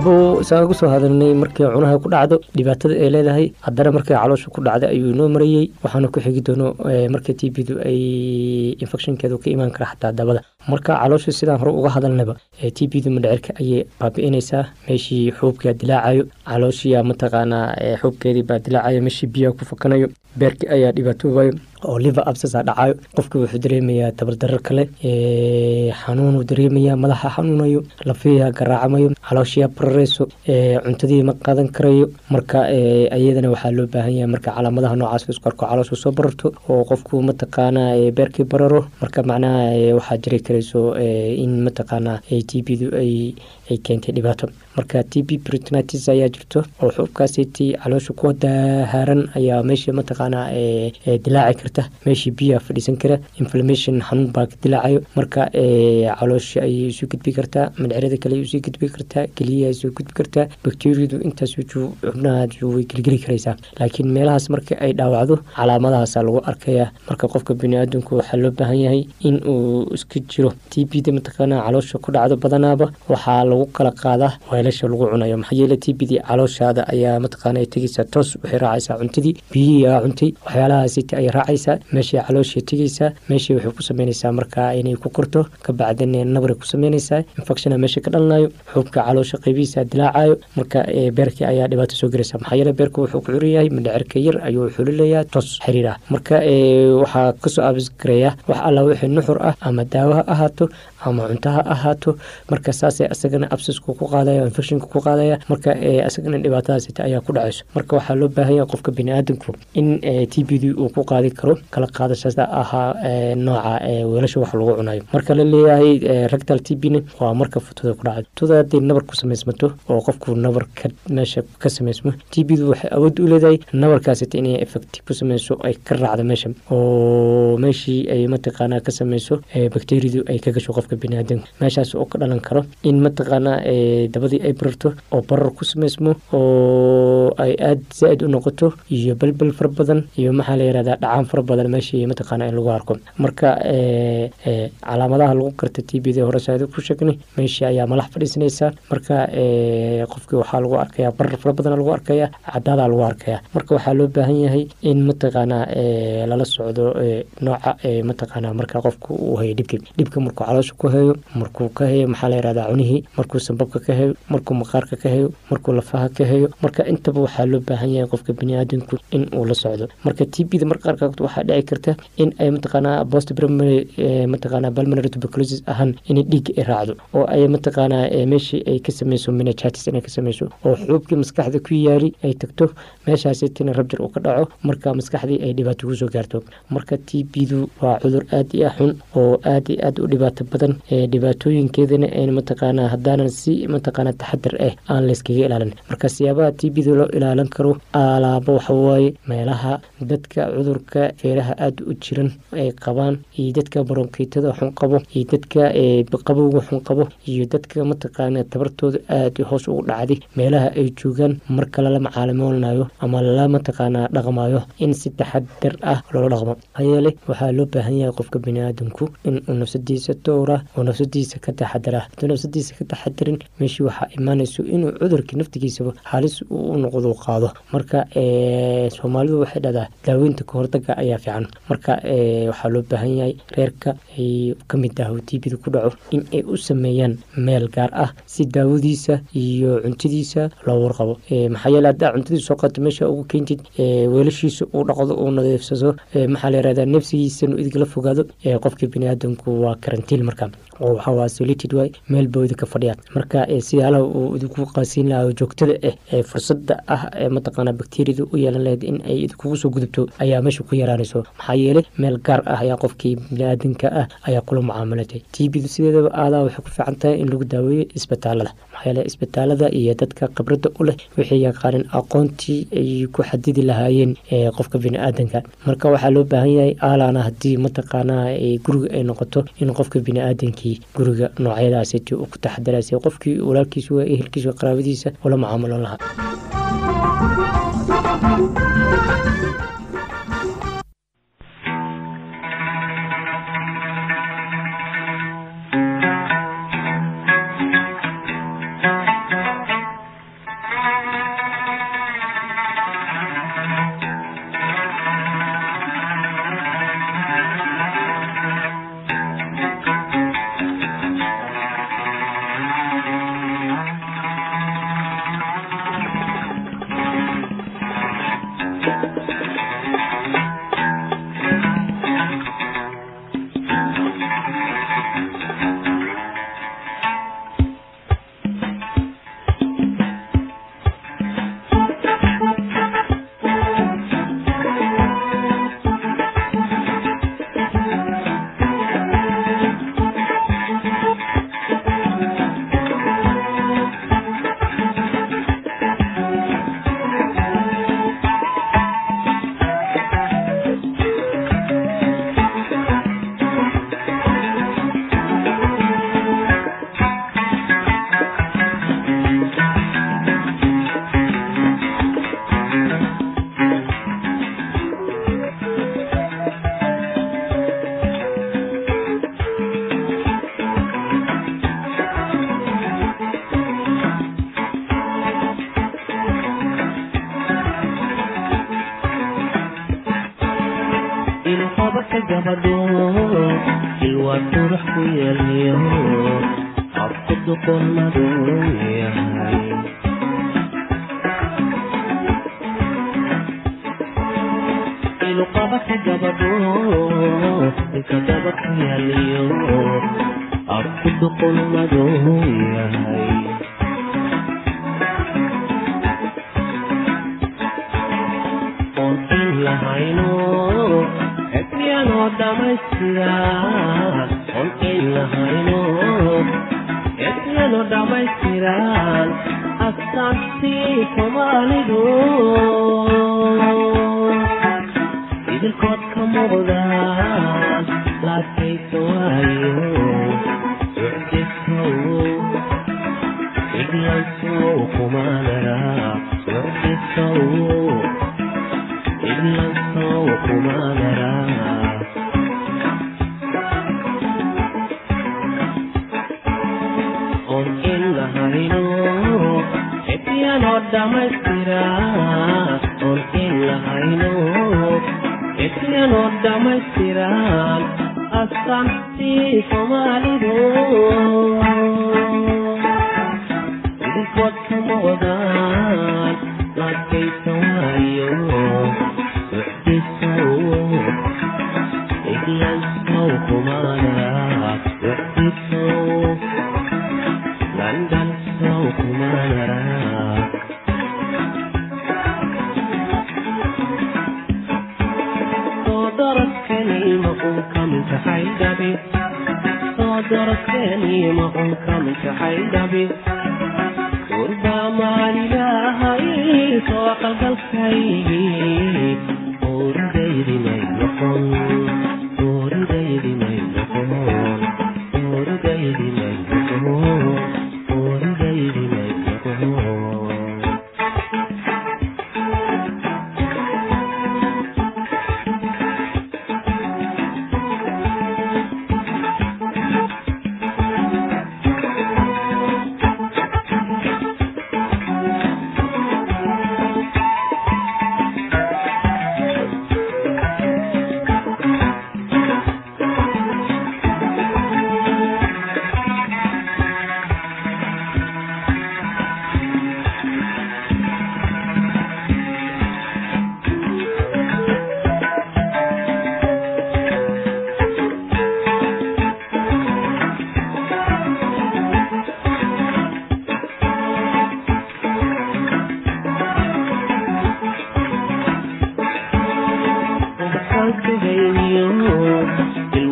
haddaba isaga ku soo hadalnay markay cunaha ku dhacdo dhibaatada ay leedahay haddana markay caloosha ku dhacda ayuu inoo marayey waxaana ku xigi doono marka t b du ay infectionkeedu ka imaan kara xataa dabada. Marka caloosha sidaan hore uga hadalnaba t b du madhecirka ayay baabi'inaysaa. Meeshii xuubkaa dilaacayo calooshiya mataqaanaa xuubkeedii baa dilaacayo meeshii biyaha ku fakanayo beerkii ayaa dhibaatoobayo oo liver absasa dhacayo qofki wuxuu dareemayaa tabardarar kale xanuunuu dareemayaa madaxa xanuunayo lafiya garaacamayo calooshiya barareyso cuntadii ma qaadan karayo. Marka iyadana waxaa loo baahan yahay marka calaamadaha noocaas isku arko soo bararto oo qofku mataqaanaa beerkii bararo. Marka macnaha waxaa jiri karayso in mataqaanaa t b du ay ay keentay dhibaato. Marka t b britnitis ayaa jirto oo xuubkaasiti caloosha ku dahaaran ayaa meesha mataqaanaa dilaaci karta. Meeshii biyaha fadhiisan kara inflammation xanuun baa dilaacayo. Marka caloosha ayay isu gudbi kartaa madcerada kale ay u sii gudbi kartaa keliyaha isu gudbi kartaa bakteriyadu intaas xubnaha way gelgeli karaysaa. Laakiin meelahaas marka ay dhaawacdo calaamadahaasa lagu arkaya marka qofka biniaadamku waxaa loo baahan yahay in uu iska jiro. T b da mataqaanaa caloosha ku dhacdo badanaaba waxaa lagu kala qaadaa weelasha lagu cunayo. Maxaa yeele t b dii calooshaada ayaa mataqaana tegeysaa toos waxay raacaysaa cuntadii biyihii aa cuntay waxyaalahaasiti ay raacaysaa meeshay caloosha tegeysaa meeshay waxay ku sameynaysaa markaa inay ku korto kabacdin nabray ku sameynaysaa infectiona meesha ka dhalanayo xuubka caloosha qeybihiisa dilaacayo marka beerkii ayaa dhibaato soo gelaysa. Maxaa yeele beerka wuxuu ku curan yahay yar ayuu xulilayaa toos xiriir marka waxaa ka soo abisgareeya wax alla wixii nuxur ah ama daawo ha ahaato ama cunto ha ahaato. Marka saasay asagana absisku ku qaadaya infectionka ku qaadaya marka asagana dhibaatadaasita ayaa ku dhacayso. Marka waxaa loo baahanya qofka biniaadanku in t b d uu ku qaadi karo kala qaadashada ahaa nooca weelasha wax lagu cunayo. Marka la leeyahay rectal t b waa marka futuda ku dhacdo. Futuda hadday nabar ku samaysmato oo qofku nabar meesha ka samaysmo t b du waxay awood u leedahay nabarkaasita inay effect ku samayso ay ka raacdo meesha. Oo meeshii ay mataqaanaa ka samayso bacteriadu ay ka gasho qofka biniaadanka meeshaas oo ka dhalan karo in mataqaanaa dabadii ay bararto oo barar ku samaysmo oo ay aada zaa-id u noqoto iyo belbel fara badan iyo maxaa la yihahdaa dhacaan fara badan meeshii mataqaana in lagu arko. Marka calaamadaha lagu karta t b da hore saada ku sheegnay meeshii ayaa malax fadhiisanaysaa marka qofkii waxaa lagu arkayaa barar fara badan lagu arkaya cadaadaa lagu arkaya marka waxaa loo baahan yahay in mataqaanaa lala socdo nooca mataqaanaa marka qofku uu hayo dhibki dhibka markuu caloosha ku hayo markuu ka hayo maxaa la yihahdaa cunihii markuu sambabka ka hayo markuu maqaarka ka hayo markuu lafaha ka hayo marka intaba waxaa loo baahan yahay qofka biniaadanku in uu la socdo. Marka t b da marka qaarkood waxaa dhici karta in ay mataqaanaa post primary pulmonary tuberculosis ahaan inay dhiigga ay raacdo oo ay mataqaanaa meeshii ay ka sameyso meningitis inay ka sameyso oo xuubkii maskaxda ku yaali ay tagto meeshaasitina rabjir uu ka dhaco marka maskaxdii ay dhibaato ku soo gaarto. Marka t b du waa cudur aada iyo xun oo aada iyo aada u dhibaato badan dhibaatooyinkeedana an mataqaanaa haddaanan si mataqaanaa taxadar ah aan layskaga ilaalin. Marka siyaabaha t b da loo ilaalin karo alaabo waxawaaye meelaha dadka cudurka feeraha aada u jiran ay qabaan iyo dadka baronkiitada xun qabo iyo dadka qabowga xun qabo iyo dadka mataqaana tabartooda aada hoos ugu dhacday meelaha ay joogaan marka lala macaalimoolnayo ama lala mataqaanaa dhaqmayo in si taxadar ah loola dhaqmo. Hayeele waxaa loo baahan yahay qofka biniaadanku inuu nafsadiisa dowra oo nafsadiisa ka taxadara. Haduu nafsadiisa ka taxadarin meeshii waxaa imaanayso inuu cudurka naftigiisaba halis u noqdo qaado. Marka soomaalidu waxay dhahdaa daaweynta kahortaga ayaa fiican. Marka waxaa loo baahan yahay reerka ay ka mid ah t b da ku dhaco in ay u sameeyaan meel gaar ah si daawadiisa iyo cuntadiisa loo warqabo. Maxaa yeele haddaa cuntadiisa soo qato meesha ugu keentid weelashiisa uu dhaqdo uu nadiifsado maxaa la yirahdaa nafsigiisanu idgala fogaado qofkii biniaadanku waa karantiin marka oo waxaa solited waay meel baa idinka fadhiyaa marka siyaalaha uu idinku qaasiin lahaa joogtada ah ee fursada ah ee mataqaanaa bakteriyada u yeelan lahayd in ay idinkugu soo gudubto ayaa meesha ku yaraanayso maxaa yeelay meel gaar ah ayaa qofkii biniaadanka ah ayaa kula mucaamalatay t b du sideedaba aadaa waxay ku fiican tahay in lagu daaweeyo isbitaalada. Maxaa yeele isbitaalada iyo dadka khibradda u leh waxay yaqaaneen aqoontii ay ku xadidi lahaayeen qofka biniaadanka marka waxaa loo baahan yahay aalaana haddii mataqaanaa guriga ay noqoto in qofka biniaadankii guriga noocyadaasiti uu ku taxadaraysa qofkii walaalkiisa waa ehelkiisa qaraabadiisa ula mucaamaloon lahaa madow yahay. Oon in lahayno xekmiyanoo dhammaystiran oon in lahayno xekmiyanoo dhammaystiran astaantii soomaalidu idilkood ka muuqdaan laakaysa waayo lahayno xebiyanoo dhammaystiran astaantii soomaalidu idinkood ka muuqdaan laadkaysa waayo ucdisow iglansow kumaanara un kamintahay dhabi gurbaa maalilahay soo qalgalkaygii oridaydi may noqon oridaydi may noqon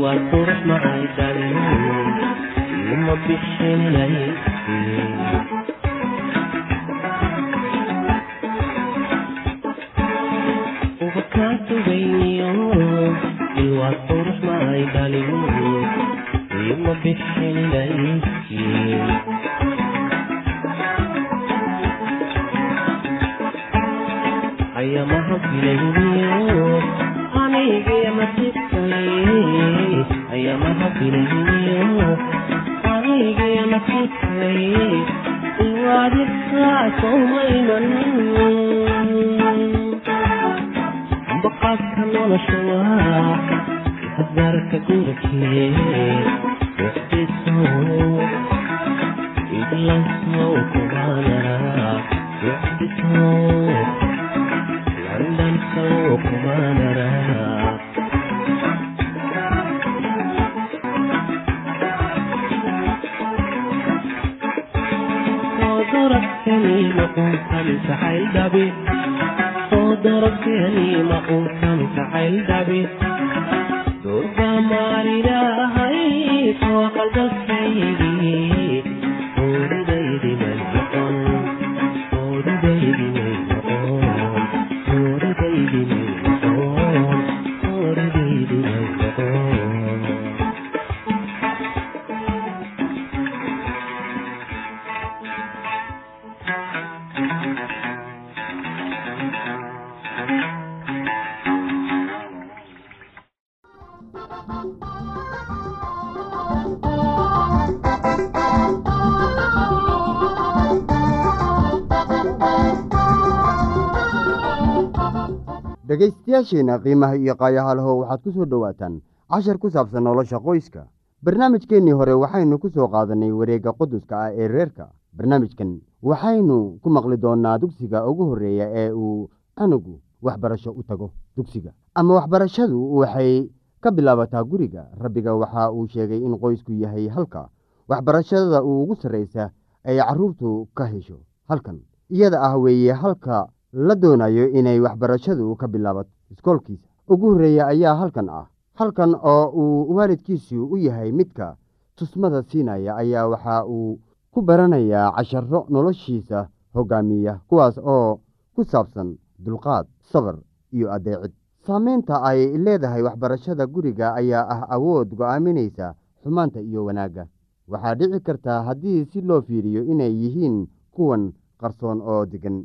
ilwaan qurux macay dhalin unkan dhegaystayaasheenna qiimaha iyo qaayahalaho waxaad ku soo dhowaataan cashar ku saabsan nolosha qoyska. Barnaamijkeennii hore waxaynu ku soo qaadannay wareegga quduska ah ee reerka. Barnaamijkan waxaynu ku maqli doonnaa dugsiga ugu horreeya ee uu anugu waxbarasho u tago. Dugsiga ama waxbarashadu waxay ka bilaabataa guriga. Rabbiga waxa uu sheegay in qoysku yahay halka waxbarashada ugu sarraysa ay carruurtu ka hesho halkan. Iyada ah weeye halka la doonayo inay waxbarashadu ka bilaabato. Iskoolkiisa ugu horreeya ayaa halkan ah. Halkan oo uu waalidkiisu u yahay midka tusmada siinaya ayaa waxa uu ku baranayaa casharo noloshiisa hogaamiya kuwaas oo ku saabsan dulqaad sabar iyo adeecid. Saamaynta ay leedahay waxbarashada guriga ayaa ah awood go'aaminaysa xumaanta iyo wanaagga. Waxaa dhici kartaa haddii si loo fiiriyo inay yihiin kuwan qarsoon oo degan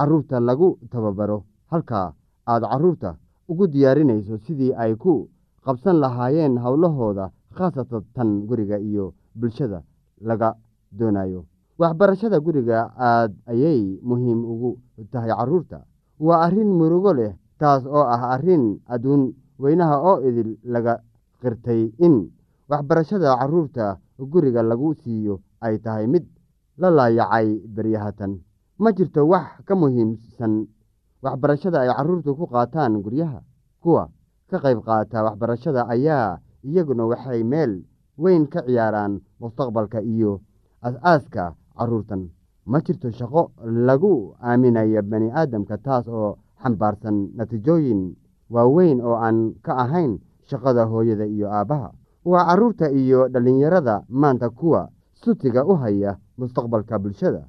carruurta lagu tababaro. Halka aad carruurta ugu diyaarinayso sidii ay ku qabsan lahaayeen howlahooda khaasatan tan guriga iyo bulshada laga doonayo. Waxbarashada guriga aad ayay muhiim ugu tahay carruurta waa arrin murugo leh taas oo ah arrin adduun weynaha oo idil laga qirtay in waxbarashada carruurta guriga lagu siiyo ay tahay mid la laayacay beryahatan ma jirto wax ka muhiimsan waxbarashada ay carruurtu ku qaataan guryaha. Kuwa ka qayb qaata waxbarashada ayaa iyaguna waxay meel weyn ka ciyaaraan mustaqbalka iyo as-aaska carruurtan ma jirto shaqo lagu aaminayo bani aadamka taas oo xambaarsan natiijooyin waaweyn oo aan ka ahayn shaqada hooyada iyo aabbaha waa carruurta iyo dhallinyarada maanta kuwa sutiga u haya mustaqbalka bulshada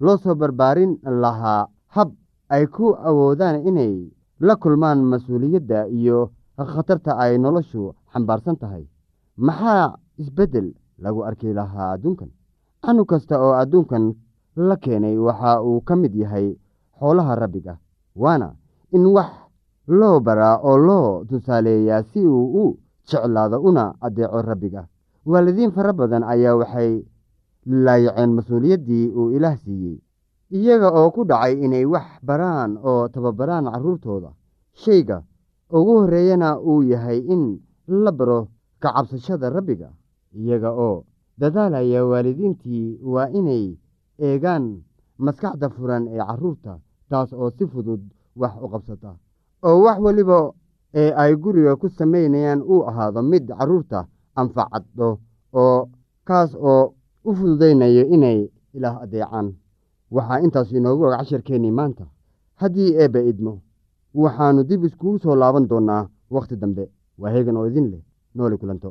loo soo barbaarin lahaa hab ay ku awoodaan inay la kulmaan mas'uuliyadda iyo khatarta ay noloshu xambaarsan tahay. Maxaa isbeddel lagu arki lahaa adduunkan? Canug kasta oo adduunkan la keenay waxa uu ka mid yahay xoolaha rabbiga waana in wax loo baraa oo loo tusaaleeyaa si uu u jeclaado una adeeco rabbiga. Waalidiin fara badan ayaa waxay laayaceen mas'uuliyaddii uu ilaah siiyey. Iyaga oo ku dhacay inay wax baraan oo tababaraan carruurtooda shayga ugu horreeyana uu yahay in la baro ka cabsashada rabbiga. Iyaga oo dadaalaya waalidiintii waa inay eegaan maskaxda furan ee carruurta taas oo si fudud wax u qabsata. Oo wax weliba ee ay guriga ku samaynayaan uu ahaado mid carruurta anfacaddo oo kaas oo u fududaynayo inay ilaah adeecaan. Waxaa intaas inoogu og casharkeennii maanta. Haddii eebba idmo waxaannu dib iskugu soo laaban doonnaa wakhti dambe. Waa heegan oo idin leh nooli kulanto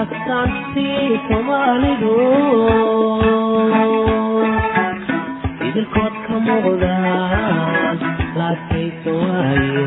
astaantii soomaalidu idilkood ka muuqdaan laadkaysa waayo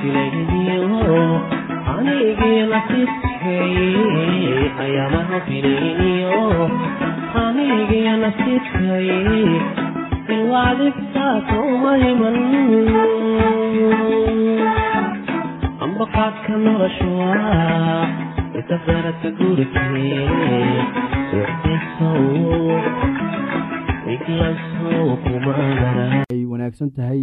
filayniyo anigii nasiibkay ayamaha filayniyo anigii nasiibkay ilwaadibtaasoomayman ambaqaadka nolosha waa itafaraka gurikee uxdisow iglansow kumaanara ay wanaagsan tahay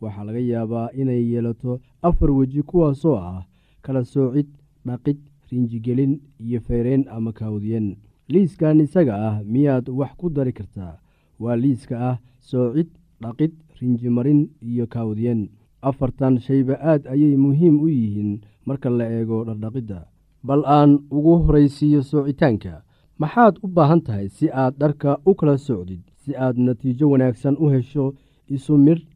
waxaa laga yaabaa inay yeelato afar weji kuwaasoo ah kala soocid dhaqid rinjigelin iyo feyreyn ama kaawdiyen liiskan isaga ah miyaad wax ku dari kartaa? Waa liiska ah soocid dhaqid rinjimarin iyo kaawdiyen afartan shayba aad ayay muhiim u yihiin marka la eego dhardhaqidda. Bal aan ugu horaysiiyo soocitaanka maxaad u baahan tahay si aad dharka u kala socdid si aad natiijo wanaagsan u hesho isu midh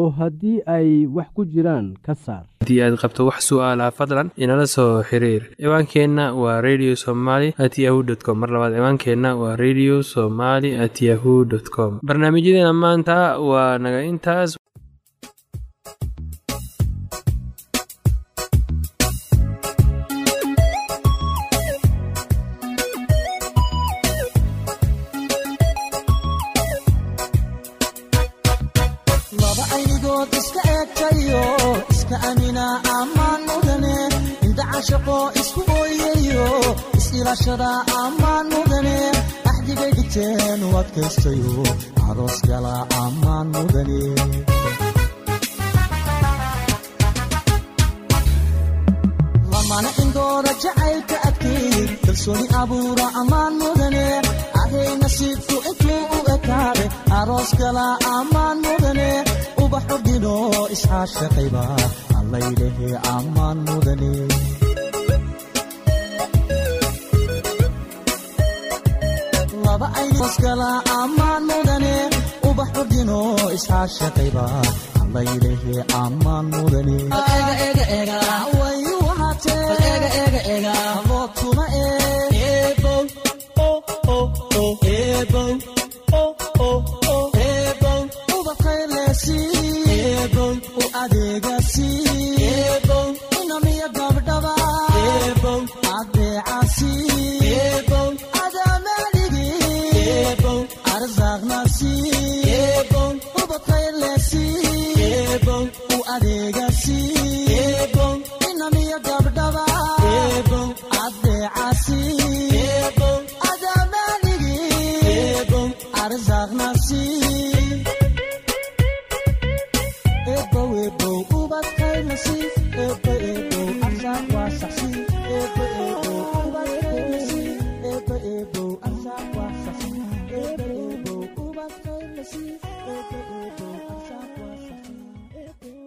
oo haddii ay wax ku jiraan ka saar. Haddii aad qabto wax su'aalaha fadlan inala soo xiriir. Ciwaankeenna waa radio somaly at yahu t com. Mar labaad ciwaankeenna waa radio somaly at yahu dt com. Barnaamijyadeena maanta waa naga intaas aynigood iska eegtayo iska amina ammaan mudane inda cashaqo isku ooyayo is-ilashada ammaan mudane axdigay dhigteen u adkaystayo aroos gala ammaan mudane lamana indooda jacaylka adkeey kalsooni abuura ammaan mudane ahay nasiibku intuu u ekaade aroos gala ammaan mudane ubaxu dhino isxaashaqayba allaylehe ammaan mudane. Gala ammaan mudane ubaxu dhino isxaashaqayba allaylehe ammaan mudane